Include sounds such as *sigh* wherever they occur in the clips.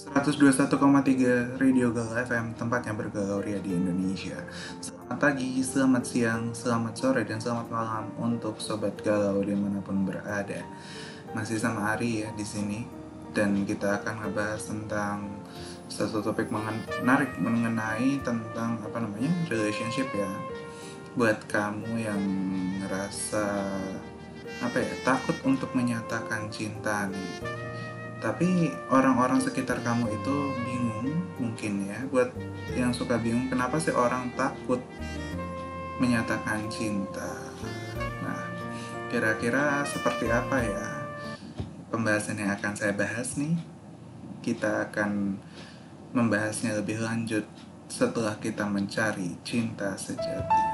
121,3 Radio Galau FM, tempatnya bergalau ria di Indonesia. Selamat pagi, selamat siang, selamat sore, dan selamat malam untuk sobat galau di mana pun berada. Masih sama Ari ya di sini, dan kita akan ngebahas tentang satu topik menarik mengenai tentang apa namanya relationship ya. Buat kamu yang ngerasa apa ya takut untuk menyatakan cinta nih tapi orang-orang sekitar kamu itu bingung mungkin ya. Buat yang suka bingung kenapa sih orang takut menyatakan cinta? Nah kira-kira seperti apa ya pembahasan yang akan saya bahas nih? Kita akan membahasnya lebih lanjut setelah kita mencari cinta sejati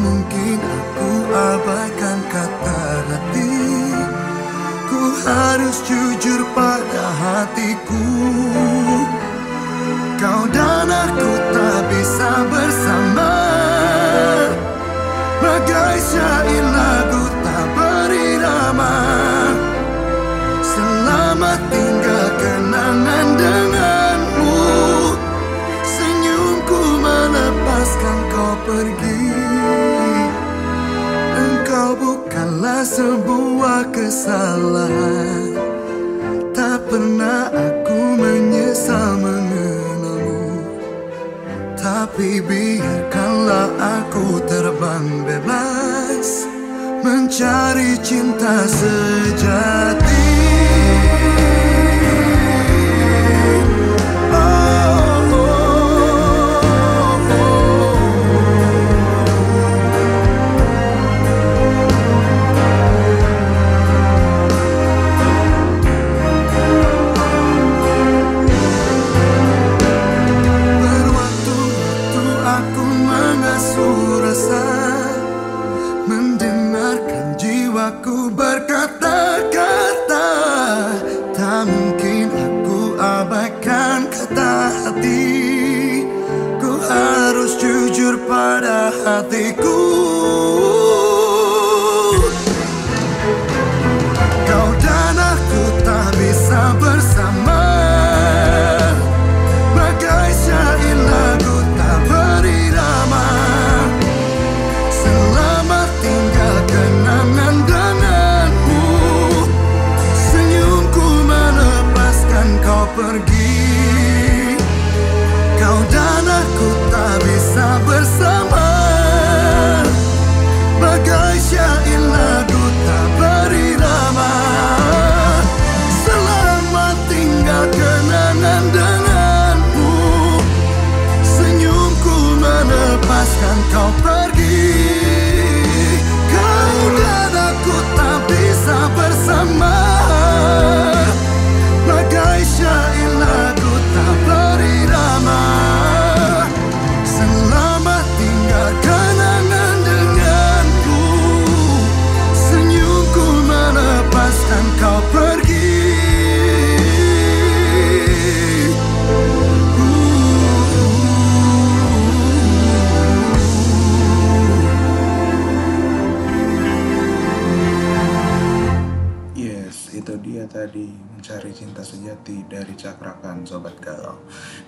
mungkin aku abaikan kata hati Ku harus jujur pada hatiku. Kau dan aku tak bisa bersama. Bagai syair lagu tak berirama Selamat tinggal kenangan denganmu. Senyumku melepaskan kau pergi bukanlah sebuah kesalahan. Tak pernah aku menyesal mengenalmu. Tapi biarkanlah aku terbang bebas Mencari cinta sejati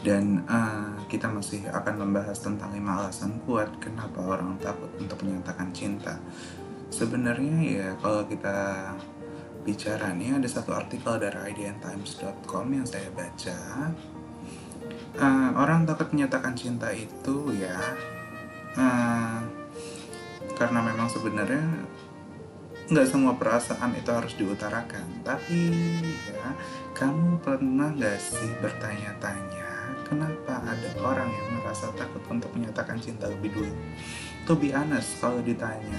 Dan eh, kita masih akan membahas tentang lima alasan kuat kenapa orang takut untuk menyatakan cinta. Sebenarnya ya kalau kita bicara nih ada satu artikel dari idntimes.com yang saya baca. Eh, orang takut menyatakan cinta itu ya eh, karena memang sebenarnya nggak semua perasaan itu harus diutarakan tapi ya kamu pernah nggak sih bertanya-tanya kenapa ada orang yang merasa takut untuk menyatakan cinta lebih dulu? To be honest kalau ditanya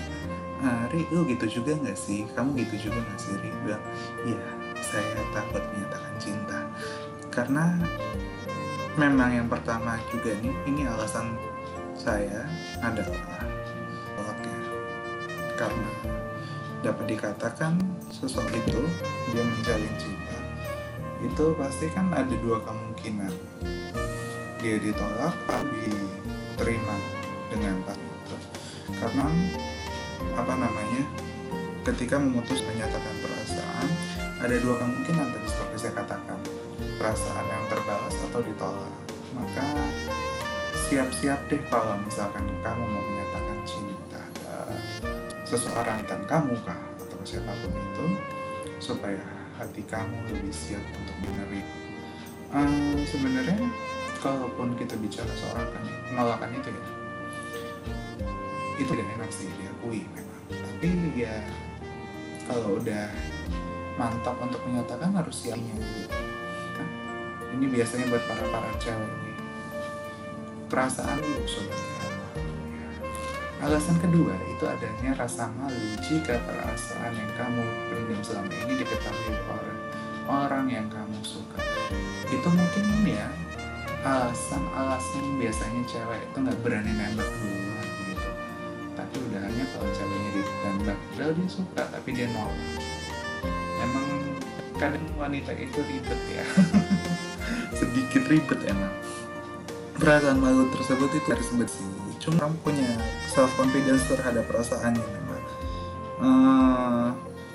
ah, Ri lu gitu juga nggak sih? Kamu gitu juga nggak sih? Ri bilang iya saya takut menyatakan cinta. Karena memang yang pertama juga nih ini alasan saya adalah tolaknya karena dapat dikatakan seseorang itu dia menjalin cinta. Itu pasti kan ada dua kemungkinan dia ditolak atau diterima dengan itu karena apa namanya ketika memutus menyatakan perasaan ada dua kemungkinan tadi seperti saya katakan perasaan yang terbalas atau ditolak. Maka siap-siap deh kalau misalkan kamu mau menyatakan cinta ke seseorang dan kamu kah atau siapa pun itu supaya hati kamu lebih siap untuk menerima. Eh, sebenarnya kalaupun kita bicara seorang kan penolakan itu ya. Itu tidak enak sih diakui memang. Tapi ya kalau udah mantap untuk menyatakan harus siapnya Nah, ini biasanya buat para para cewek nih perasaan dulu sobat ya. alasan kedua itu adanya rasa malu jika perasaan yang kamu pendam selama ini diketahui oleh orang yang kamu suka. Itu mungkin ya alasan-alasan biasanya cewek itu nggak berani nembak duluan gitu. Tapi hanya kalau ceweknya ditembak udah dia suka tapi dia nolak emang kadang wanita itu ribet ya. *laughs* Sedikit ribet emang. Perasaan malu tersebut itu harus bersih cuma punya self confidence terhadap perasaannya memang. Eh,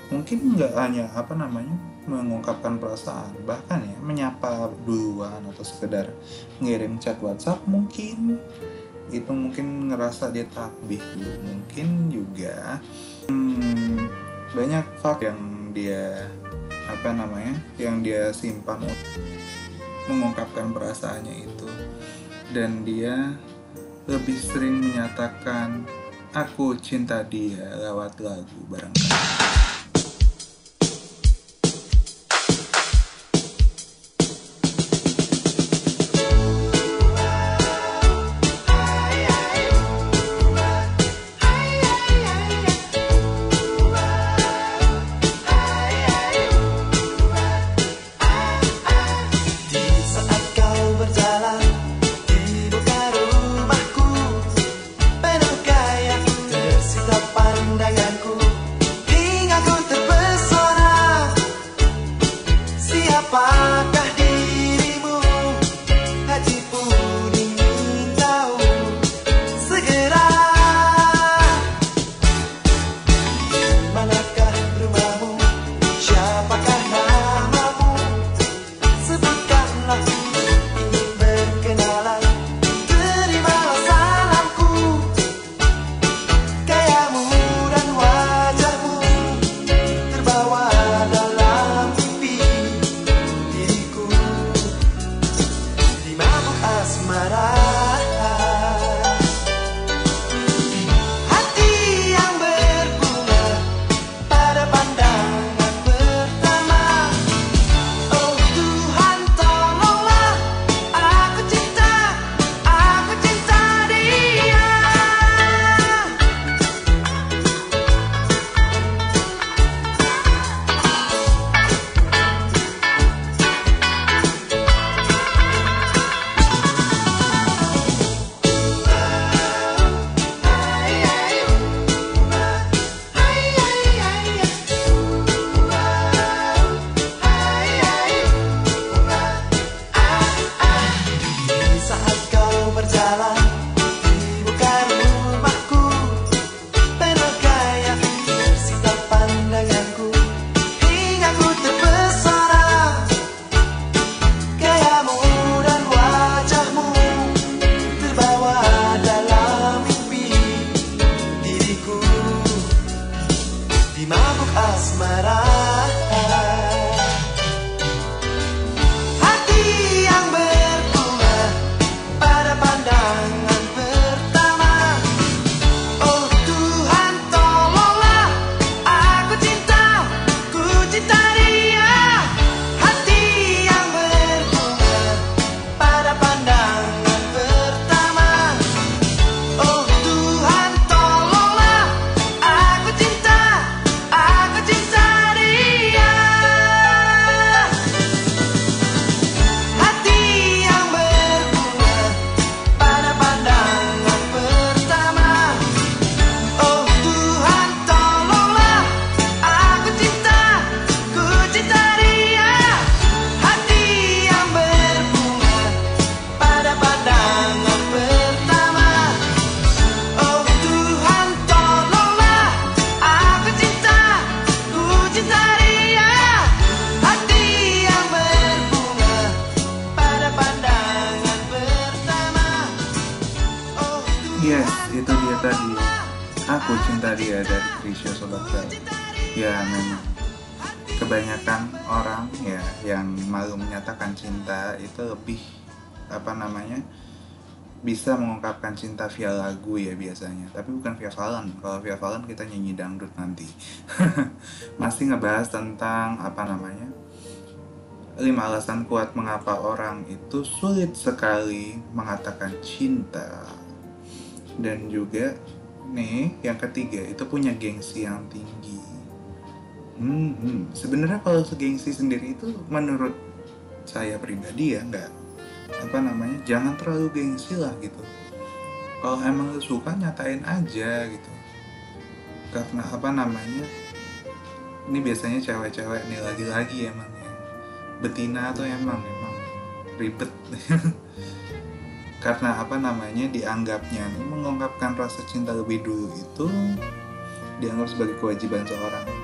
mungkin nggak hanya apa namanya mengungkapkan perasaan bahkan ya menyapa duluan atau sekedar ngirim chat WhatsApp mungkin itu mungkin ngerasa dia takbih mungkin juga hmm, banyak faktor yang dia apa namanya yang dia simpan mengungkapkan perasaannya itu. Dan dia lebih sering menyatakan aku cinta dia lewat lagu barangkali memang kebanyakan orang ya yang malu menyatakan cinta itu lebih apa namanya bisa mengungkapkan cinta via lagu ya biasanya. Tapi bukan via Valen. Kalau via Valen kita nyanyi dangdut nanti. *laughs* Masih ngebahas tentang apa namanya lima alasan kuat mengapa orang itu sulit sekali mengatakan cinta. Dan juga nih yang ketiga itu punya gengsi yang tinggi hmm, hmm. sebenarnya kalau segengsi sendiri itu menurut saya pribadi ya nggak apa namanya jangan terlalu gengsi lah gitu. Kalau emang lu suka nyatain aja gitu. Karena apa namanya ini biasanya cewek-cewek nih lagi-lagi emang ya. Betina tuh emang emang ribet. *laughs* Karena apa namanya dianggapnya mengungkapkan rasa cinta lebih dulu itu dianggap sebagai kewajiban seorang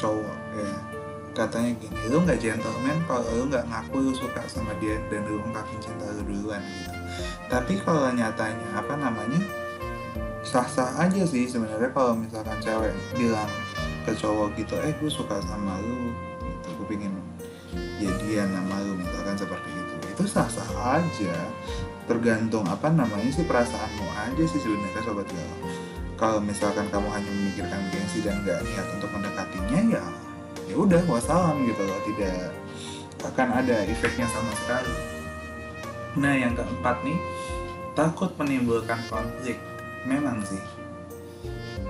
cowok ya. Katanya gini lu nggak gentleman kalau lu nggak ngaku lu suka sama dia dan lu ungkapin cinta lu duluan gitu. Tapi kalau nyatanya apa namanya sah-sah aja sih sebenarnya kalau misalkan cewek bilang ke cowok gitu eh gue suka sama lu gitu. Gue pengen jadian sama lu misalkan seperti itu. Itu sah-sah aja. Tergantung apa namanya sih perasaanmu aja sih sebenarnya sobat galau kalau misalkan kamu hanya memikirkan gengsi dan nggak niat untuk mendekatinya ya ya udah wassalam gitu loh. Tidak akan ada efeknya sama sekali. Nah yang keempat nih takut menimbulkan konflik. Memang sih.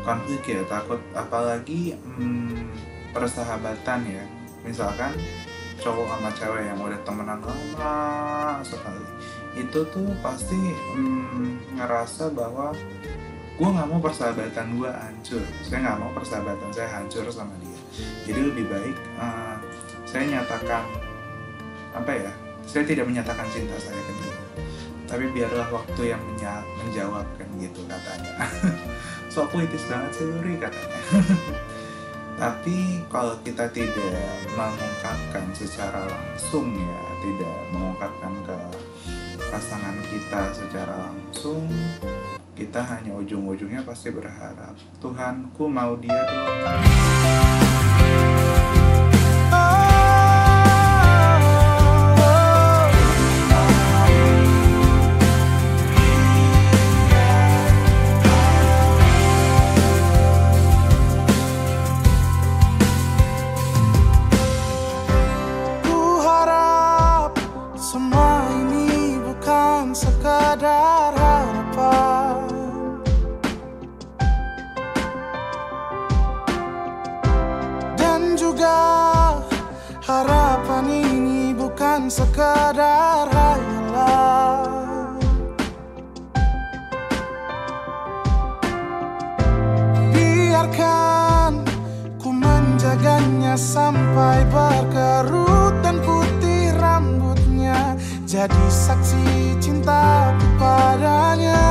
Konflik ya takut. Apalagi hmm, persahabatan ya. Misalkan cowok sama cewek yang udah temenan lama sekali. Itu tuh pasti hmm, ngerasa bahwa gue nggak mau persahabatan gue hancur. Saya nggak mau persahabatan saya hancur sama dia. Jadi lebih baik uh, saya nyatakan apa ya saya tidak menyatakan cinta saya ke dia. Tapi biarlah waktu yang menya- menjawab kan gitu katanya. *laughs* So puitis banget sih Luri katanya. *laughs* Tapi kalau kita tidak mengungkapkan secara langsung ya tidak mengungkapkan ke pasangan kita secara langsung kita hanya ujung-ujungnya pasti berharap Tuhanku mau dia dong Biarkan ku menjaganya sampai berkerut dan putih rambutnya. Jadi saksi cintaku padanya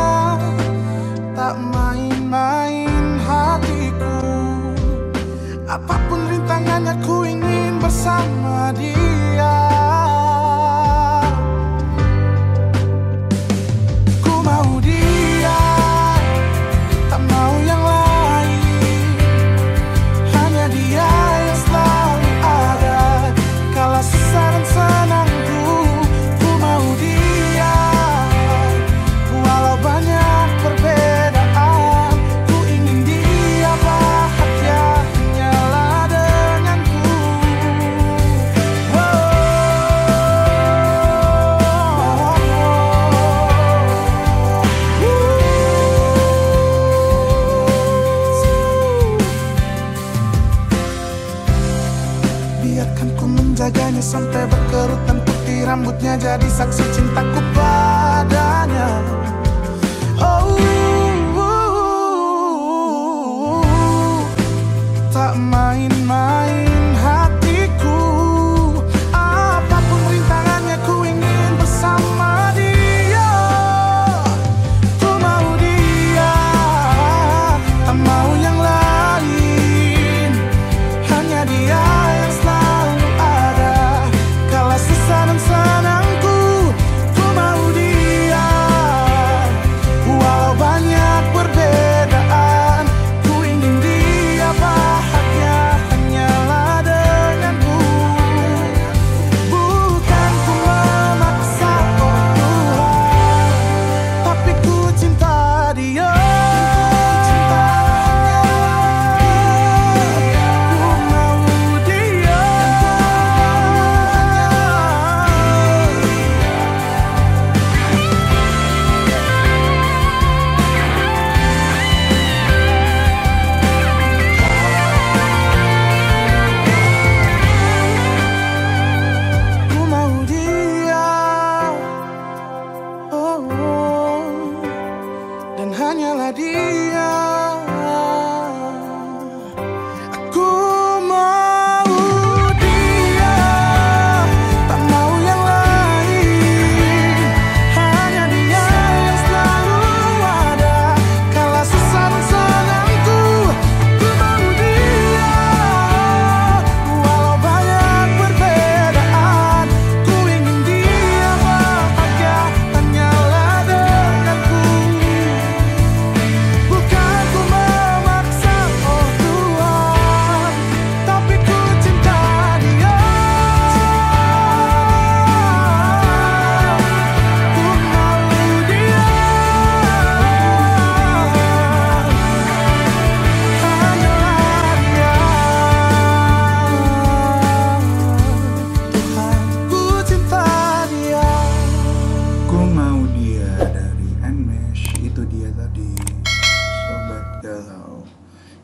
rambutnya jadi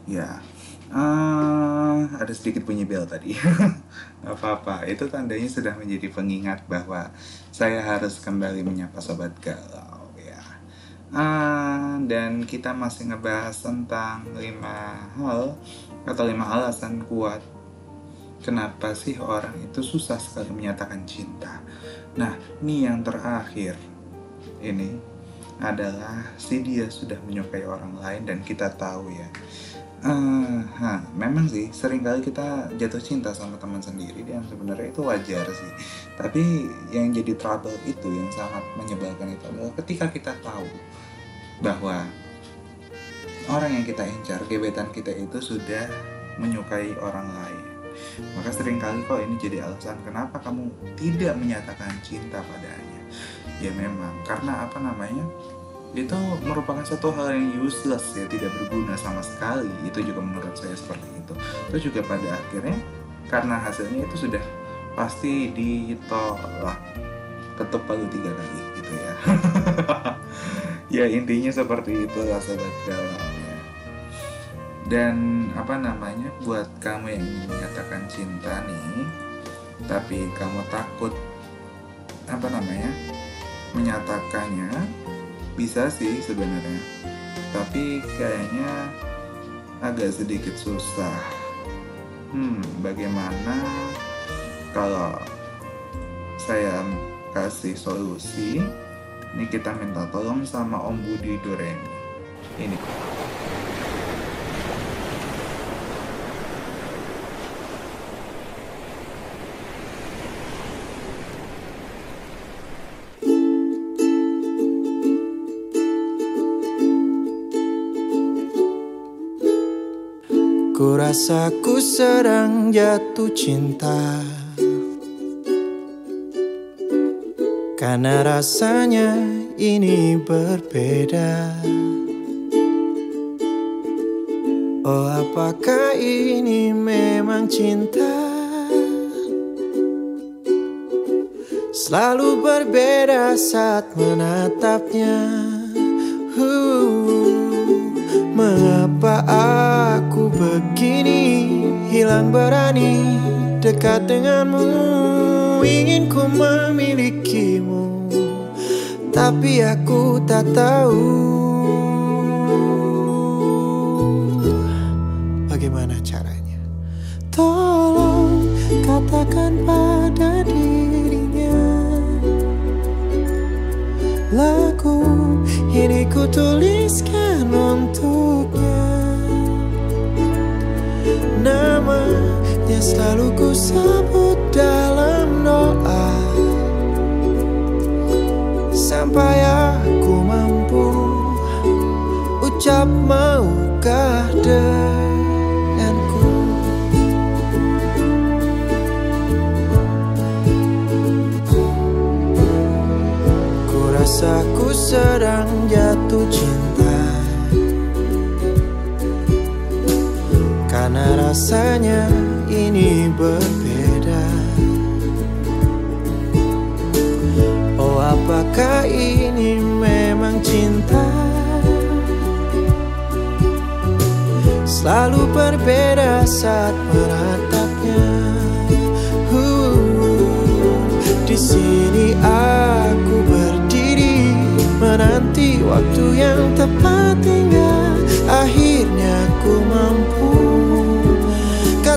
Ya eh, Ada sedikit bunyi bel tadi *laughs* apa-apa Itu tandanya sudah menjadi pengingat bahwa Saya harus kembali menyapa Sobat Galau ya Ah, Dan kita masih ngebahas tentang lima hal Atau lima alasan kuat Kenapa sih orang itu susah sekali menyatakan cinta? Nah, ini yang terakhir. Ini adalah si dia sudah menyukai orang lain dan kita tahu ya. Eh, ha, memang sih sering kali kita jatuh cinta sama teman sendiri dan sebenarnya itu wajar sih. Tapi yang jadi trouble itu yang sangat menyebalkan itu adalah ketika kita tahu bahwa orang yang kita incar, gebetan kita itu sudah menyukai orang lain. Maka sering kali kok ini jadi alasan kenapa kamu tidak menyatakan cinta padanya. Ya memang, karena apa namanya? Itu merupakan satu hal yang useless ya, tidak berguna sama sekali. Itu juga menurut saya seperti itu. Itu juga pada akhirnya karena hasilnya itu sudah pasti ditolak ketuk palu tiga kali gitu ya. *laughs* ya intinya seperti itu lah sobat galau ya dan apa namanya buat kamu yang ingin menyatakan cinta nih tapi kamu takut apa namanya menyatakannya bisa sih sebenarnya. Tapi kayaknya agak sedikit susah. Hmm bagaimana kalau saya kasih solusi? Ini kita minta tolong sama Om Budi Doremi ini Ku rasa ku sedang jatuh cinta. Karena rasanya ini berbeda. Oh apakah ini memang cinta? Selalu berbeda saat menatapnya begini Hilang berani dekat denganmu. Ingin ku memilikimu Tapi aku tak tahu. Bagaimana caranya? Tolong katakan pada dirinya Lagu ini ku tuliskan untuknya Namanya selalu ku sebut dalam doa. Sampai aku mampu ucap maukah denganku? Ku rasa ku sedang jatuh cinta Karena rasanya ini berbeda. Oh apakah ini memang cinta? Selalu berbeda saat menatapnya Uh, Di sini aku berdiri menanti waktu yang tepat hingga akhirnya ku mampu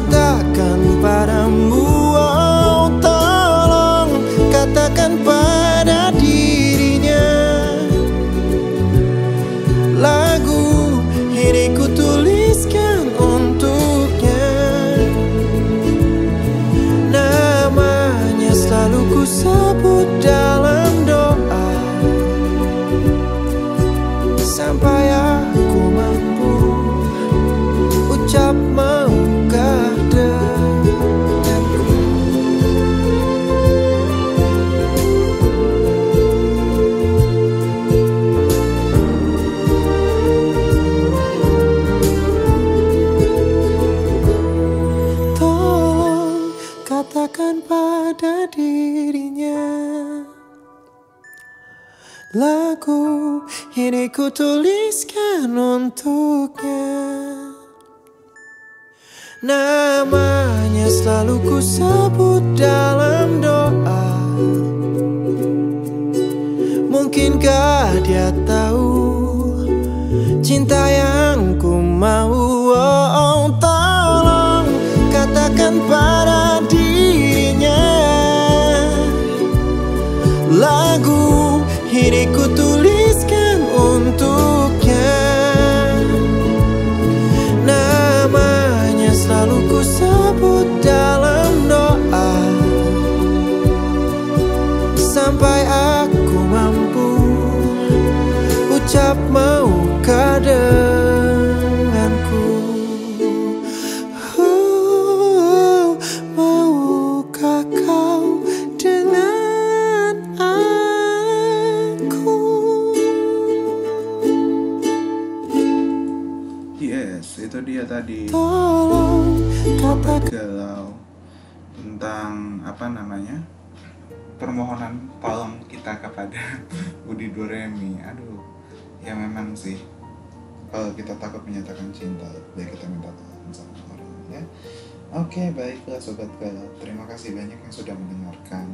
katakan padamu oh tolong katakan pada dirinya. Lagu ini ku tuliskan untuknya. Namanya selalu ku sebut tuliskan untuknya. Namanya selalu ku sebut dalam doa. Mungkinkah dia tahu Cinta yang ku mau? Oh, oh, Tolong katakan pada dirinya. Lagu ini ku tuliskan untuknya. Namanya selalu ku sebut dalam doa. Sampai aku mampu Ucap maukah kepada *laughs* Budi Doremi. Aduh, ya memang sih kalau kita takut menyatakan cinta, baik kita minta tolong sama orang ya. Oke, baiklah sobat galau. Terima kasih banyak yang sudah mendengarkan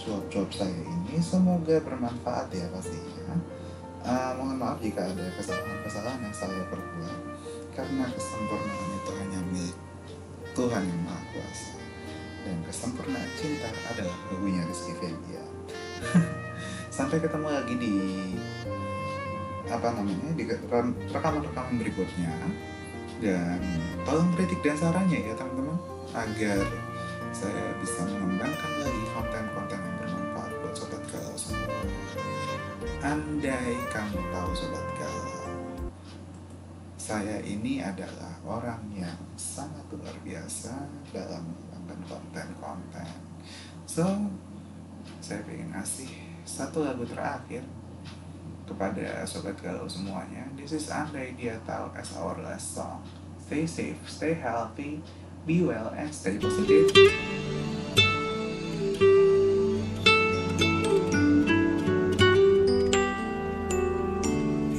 cuap-cuap saya ini. Semoga bermanfaat ya pastinya. Eh, mohon maaf jika ada kesalahan-kesalahan yang saya perbuat karena kesempurnaan itu hanya milik Tuhan yang Maha Kuasa dan kesempurnaan cinta adalah baginya Rizky Febian. *laughs* Sampai ketemu lagi di apa namanya di re- rekaman-rekaman berikutnya dan tolong kritik dan sarannya ya teman-teman agar saya bisa mengembangkan lagi konten-konten yang bermanfaat buat sobat galau semua. Andai kamu tahu sobat galau, saya ini adalah orang yang sangat luar biasa dalam mengembangkan konten-konten. So, saya ingin ngasih satu lagu terakhir kepada sobat galau semuanya. This is Andai Dia Tahu as our last song. Stay safe, stay healthy, be well, and stay positive.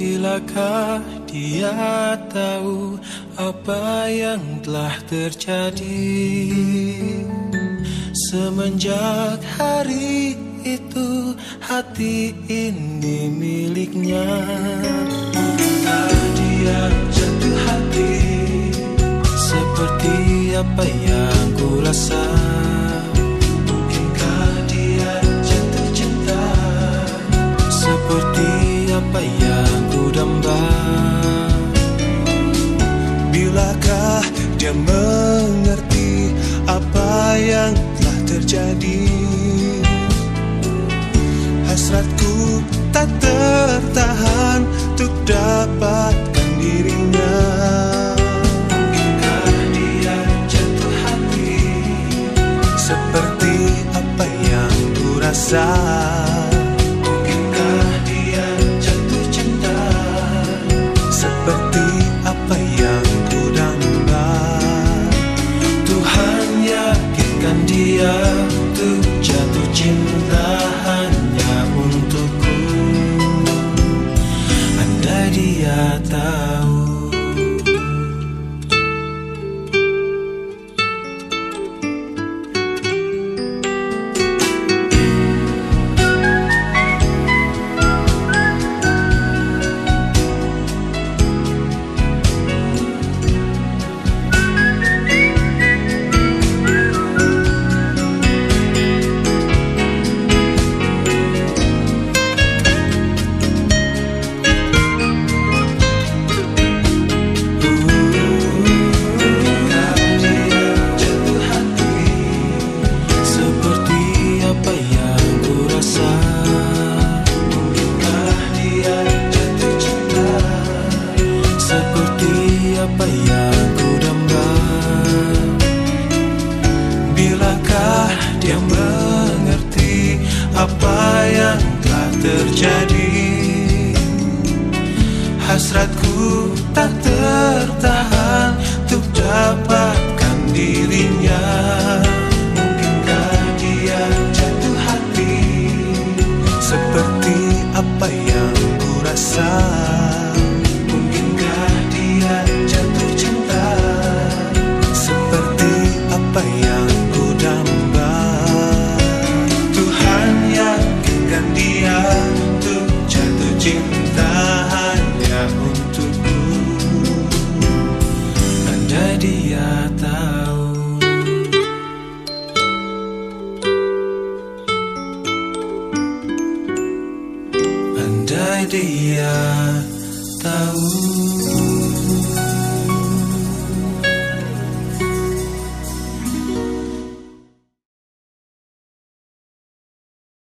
Bilakah dia tahu apa yang telah terjadi Semenjak hari itu hati ini miliknya. Dia jatuh hati Seperti apa yang ku rasa Mungkinkah dia jatuh cinta? Seperti apa yang ku damba terjadi. Hasratku tak tertahan untuk dapatkan dirinya. Mungkinkah dia jatuh hati? Seperti apa yang ku rasa